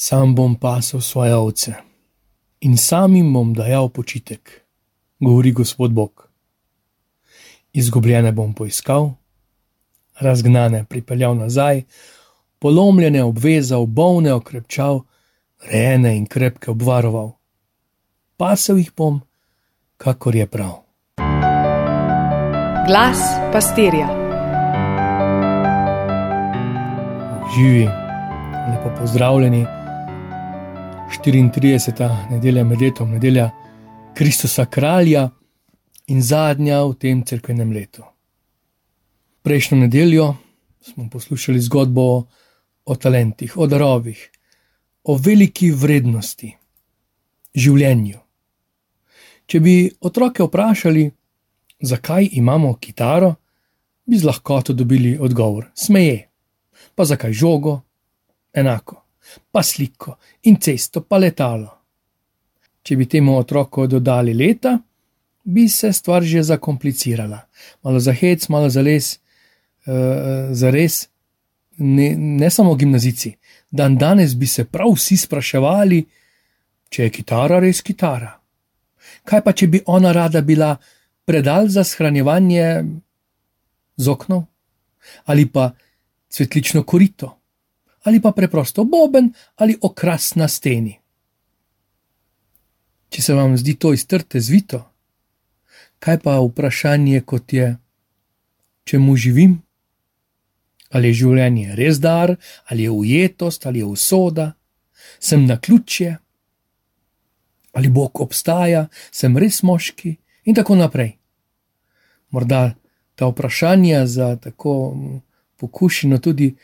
Sam bom pasel svoje ovce in sam jim bom dajal počitek, govori Gospod Bog. Izgubljene bom poiskal, razgnane pripeljal nazaj, polomljene obvezal, bolne okrepčal, rejene in krepke obvaroval. Pasel jih bom, kakor je prav. Glas pastirja. Živi, lepo pozdravljeni. 34. nedelja med letom, nedelja Kristusa kralja in zadnja v tem crkvenem letu. Prejšnjo nedeljo smo poslušali zgodbo o talentih, o darovih, o veliki vrednosti, življenju. Če bi otroke vprašali, zakaj imamo kitaro, bi z lahkoto dobili odgovor: smeje, pa zakaj žogo, enako pa sliko in cesto, pa letalo. Če bi temu otroku dodali leta, bi se stvar že zakomplicirala. Malo za hec, malo za les, uh, za res, ne, ne samo gimnazici. Dan danes bi se prav vsi spraševali, če je kitara res kitara. Kaj pa, če bi ona rada bila predal za shranjevanje z oknom ali pa cvetlično korito? Ali pa preprosto boben ali okras na steni. Če se vam zdi to iztrte zvito, kaj pa vprašanje kot je, čemu živim? Ali je življenje res dar, ali je ujetost, ali je usoda, sem na ključje, ali Bog obstaja, sem res moški in tako naprej. Morda ta vprašanja za tako pokušino tudi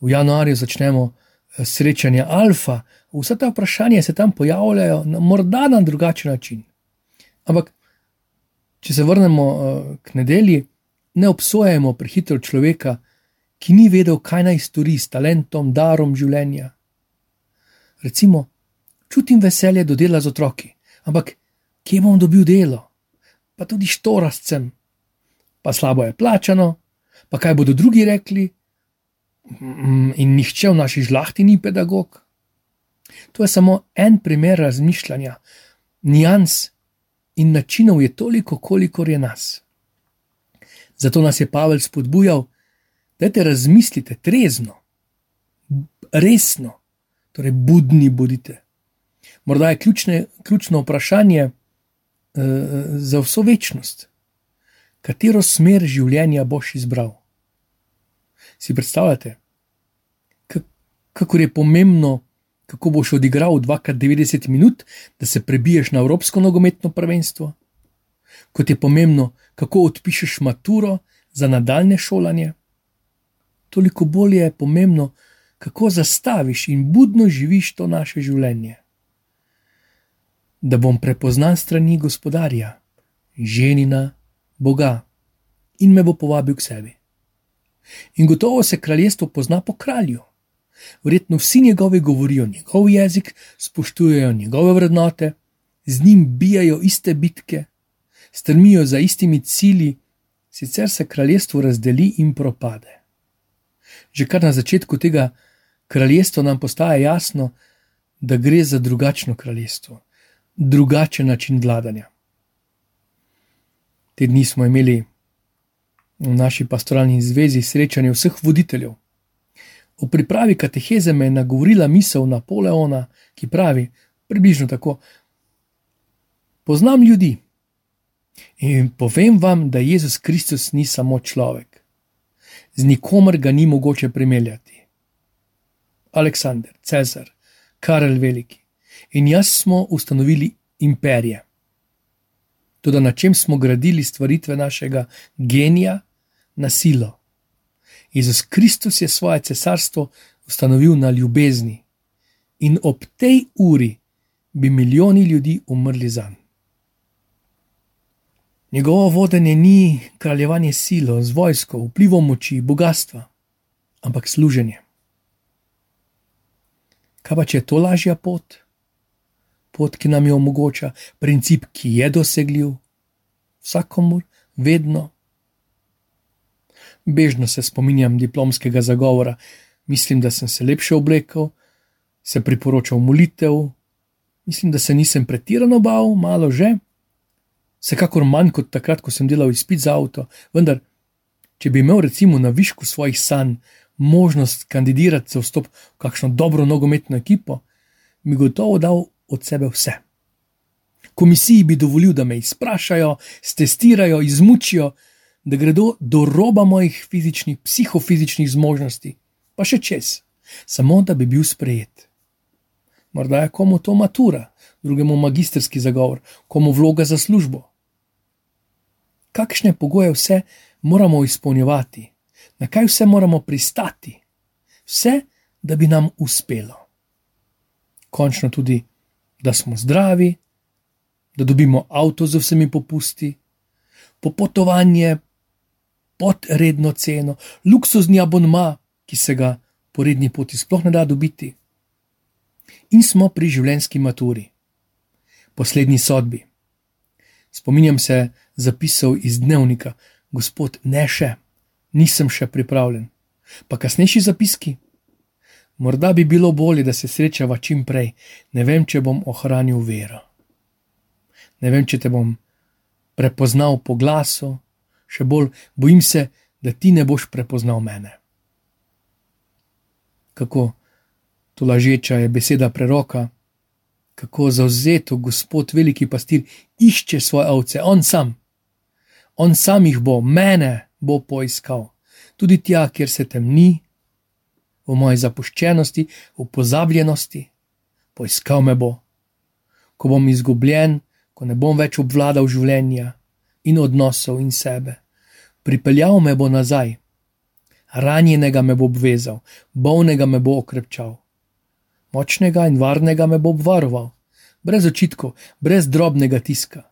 v januarju začnemo eh, srečanje Alfa, vse te vprašanja se tam pojavljajo, morda na drugačen način. Ampak, če se vrnemo eh, k nedelji, ne obsojamo prehitro človeka, ki ni vedel, kaj naj stori s talentom, darom življenja. Recimo, čutim veselje do dela z otroki, ampak kje bom dobil delo? Pa tudi štorascem, pa slabo je plačano, pa kaj bodo drugi rekli, in nihče v naši žlahti ni pedagog. To je samo en primer razmišljanja, nijans in načinov je toliko, kolikor je nas. Zato nas je Pavel spodbujal, da te razmislite trezno, resno, torej budni bodite. Morda je ključne, ključno vprašanje uh, za vso večnost, katero smer življenja boš izbral. Si predstavljate, kako je pomembno, kako boš odigral 2x90 minut, da se prebiješ na Evropsko nogometno prvenstvo? Kot je pomembno, kako odpišeš maturo za nadaljne šolanje? Toliko bolje je pomembno, kako zastaviš in budno živiš to naše življenje. Da bom prepoznan strani gospodarja, ženina, Boga in me bo povabil k sebi. In gotovo se kraljestvo pozna po kralju. Verjetno vsi njegovi govorijo njegov jezik, spoštujejo njegove vrednote, z njim bijajo iste bitke, strmijo za istimi cilji, sicer se kraljestvo razdeli in propade. Že kar na začetku tega kraljestva nam postaja jasno, da gre za drugačno kraljestvo, drugačen način vladanja. Te dni smo imeli v naši pastoralni zvezi srečanje vseh voditeljev. V pripravi kateheze me je nagovorila misel Napoleona, ki pravi približno tako: Poznam ljudi in povem vam, da Jezus Kristus ni samo človek. Z nikomer ga ni mogoče primerjati. Aleksandr, Cezar, Karel Veliki in jaz smo ustanovili imperije. Tudi na čem smo gradili stvaritve našega genija, na silo. Jezus Kristus je svoje cesarstvo ustanovil na ljubezni in ob tej uri bi milijoni ljudi umrli za njim. Njegovo vodenje ni kraljevanje silo, z vojsko, vplivom moči, bogatstva, ampak služenje. Kaj pa če je to lažja pot? Pot, ki nam jo omogoča, princip, ki je dosegljiv, vsakomur, vedno bežno se spominjam diplomskega zagovora, mislim, da sem se lepše oblekel, se priporočal molitev, mislim, da se nisem pretirano bal, malo že. Vsekakor manj kot takrat, ko sem delal izpit za avto, vendar, če bi imel recimo na višku svojih sanj možnost kandidirati za vstop v kakšno dobro nogometno ekipo, bi gotovo dal od sebe vse. Komisiji bi dovolil, da me izprašajo, testirajo, izmučijo, da gredo do roba mojih fizičnih, psihofizičnih zmožnosti, pa še čez, samo da bi bil sprejet. Morda je komu to matura, drugemu magistrski zagovor, komu vloga za službo. Kakšne pogoje vse moramo izpolnjevati, na kaj vse moramo pristati, vse, da bi nam uspelo. Končno tudi, da smo zdravi, da dobimo avto z vsemi popusti, popotovanje pod redno ceno, luksuzni abonma, ki se ga po redni poti sploh ne da dobiti. In smo pri življenjski maturi, poslednji sodbi. Spominjam se zapisov iz dnevnika, gospod, ne še, nisem še pripravljen. Pa kasnejši zapiski. Morda bi bilo bolje, da se srečava čim prej, ne vem, če bom ohranil vero. Ne vem, če te bom prepoznal po glasu, še bolj bojim se, da ti ne boš prepoznal mene. Kako to lažeča je beseda preroka, kako zauzeto gospod, veliki pastir, išče svoje ovce, on sam. On sam jih bo, mene bo poiskal, tudi tja, kjer se temni, v moji zapuščenosti, v pozabljenosti, poiskal me bo. Ko bom izgubljen, ko ne bom več obvladal življenja in odnosov in sebe, pripeljal me bo nazaj, ranjenega me bo obvezal, bolnega me bo okrepčal, močnega in varnega me bo obvaroval, brez očitkov, brez drobnega tiska.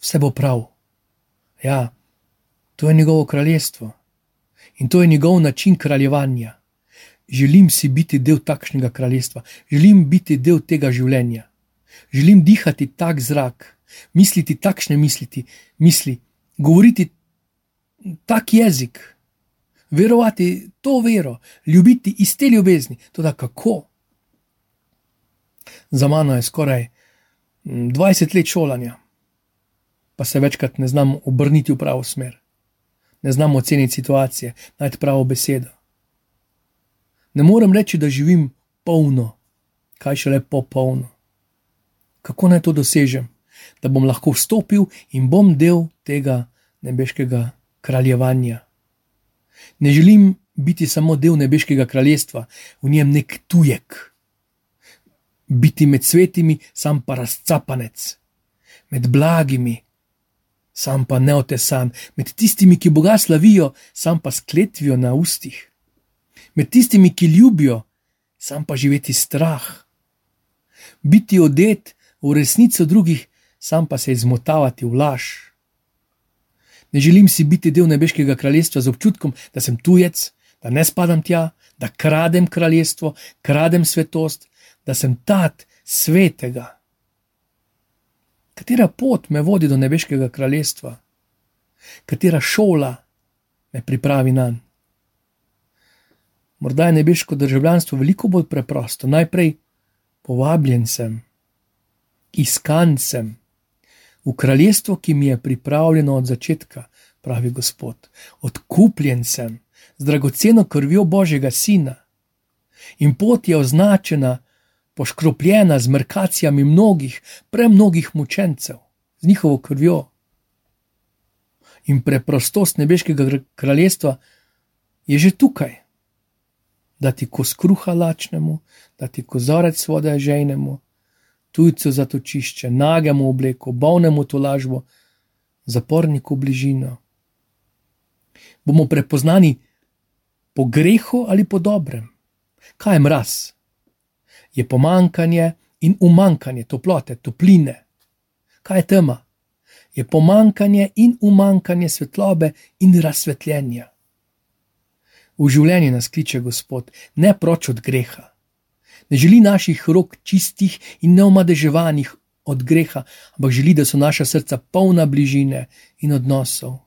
Vse bo prav. Ja, to je njegovo kraljestvo. In to je njegov način kraljevanja. Želim si biti del takšnega kraljestva, želim biti del tega življenja, želim dihati tak zrak, misliti takšne misliti, misli, govoriti tak jezik, verovati to vero, ljubiti iz te ljubezni. Toda kako? Za mano je skoraj 20 let šolanja, pa se večkrat ne znam obrniti v pravo smer ne znam oceniti situacije, najti pravo besedo. Ne morem reči, da živim polno, kaj šele popolno. Kako naj to dosežem, da bom lahko vstopil in bom del tega nebeškega kraljevanja? Ne želim biti samo del nebeškega kraljestva, v njem nek tujek. Biti med svetimi, sam pa razcapanec, med blagimi, sam pa neotesan, med tistimi, ki Boga slavijo, sam pa s kletvijo na ustih, med tistimi, ki ljubijo, sam pa živeti strah, biti odet v resnico drugih, sam pa se izmotavati v laž. Ne želim si biti del nebeškega kraljestva z občutkom, da sem tujec, da ne spadam tja, da kradem kraljestvo, kradem svetost, da sem tat svetega katera pot me vodi do nebeškega kraljestva, katera šola me pripravi na njega. Morda je nebeško državljanstvo veliko bolj preprosto. Najprej povabljen sem, iskan sem v kraljestvo, ki mi je pripravljeno od začetka, pravi Gospod. Odkupljen sem z dragoceno krvjo Božjega Sina in pot je označena poškropljena z mrkacijami mnogih, premnogih mučencev, z njihovo krvjo. In preprostost nebeškega kraljestva je že tukaj, da ti ko skruha lačnemu, da ti kozorec vode žejnemu, tujcu zatočišče, nagemu obleko, bolnemu tolažbo, zaporniku bližino. Bomo prepoznani po grehu ali po dobrem. Kaj je mraz? je pomankanje in umankanje toplote, topline. Kaj je tema? Je pomankanje in umankanje svetlobe in razsvetljenja. V življenju nas kliče Gospod, ne proč od greha. Ne želi naših rok čistih in neomadeževanih od greha, ampak želi, da so naša srca polna bližine in odnosov.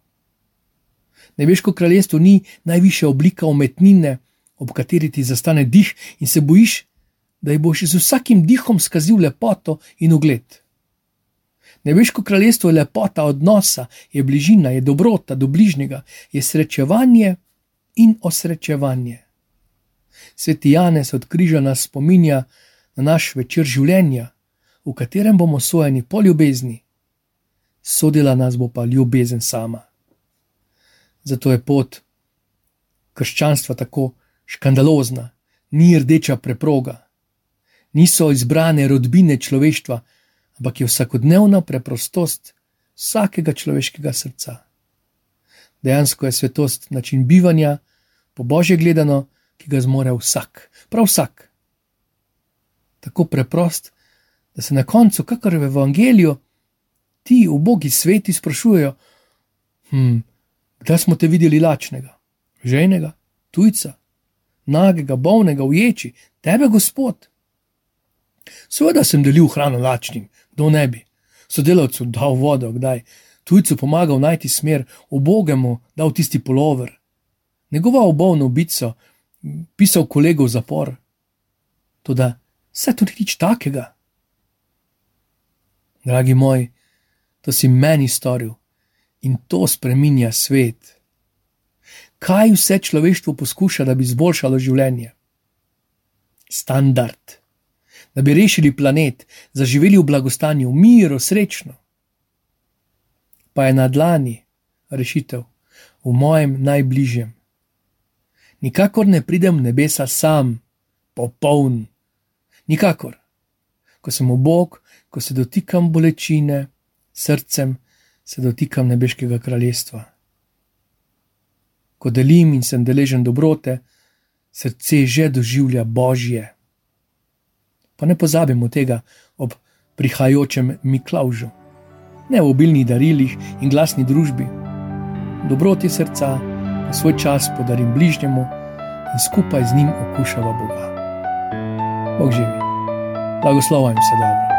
Nebeško kraljestvo ni najvišja oblika umetnine, ob kateri ti zastane dih in se bojiš, da ji boš z vsakim dihom skazil lepoto in ugled. Nebeško kraljestvo je lepota odnosa, je bližina, je dobrota do bližnjega, je srečevanje in osrečevanje. Sveti Janez od križa nas spominja na naš večer življenja, v katerem bomo sojeni po ljubezni, sodila nas bo pa ljubezen sama. Zato je pot krščanstva tako škandalozna, ni rdeča preproga, niso izbrane rodbine človeštva, ampak je vsakodnevna preprostost vsakega človeškega srca. Dejansko je svetost način bivanja, po božje gledano, ki ga zmore vsak, prav vsak. Tako preprost, da se na koncu, kakor v Evangeliju, ti ubogi sveti sprašujejo: hm, kdaj smo te videli lačnega, ženega, tujca, nagega, bolnega, uječi, tebe, Gospod? Seveda sem delil hrano lačnim, do ne bi. Sodelavcu dal vodo, kdaj, tujcu pomagal najti smer, obogemu dal tisti polover, negoval bolno ubico, pisal kolegov zapor. Toda vse to ni nič takega. Dragi moj, to si meni storil in to spreminja svet. Kaj vse človeštvo poskuša, da bi izboljšalo življenje? Standard, da bi rešili planet, zaživeli v blagostanju, v miru, srečno. Pa je na dlani rešitev, v mojem najbližjem. Nikakor ne pridem v nebesa sam, popoln, nikakor. Ko sem v Bog, ko se dotikam bolečine, srcem se dotikam nebeškega kraljestva. Ko delim in sem deležen dobrote, srce že doživlja Božje. Pa ne pozabimo tega ob prihajajočem Miklaužu, ne v obilnih darilih in glasni družbi. Dobroti srca, da svoj čas podarim bližnjemu in skupaj z njim okušava Boga. Bog živi, blagoslovim se dobro.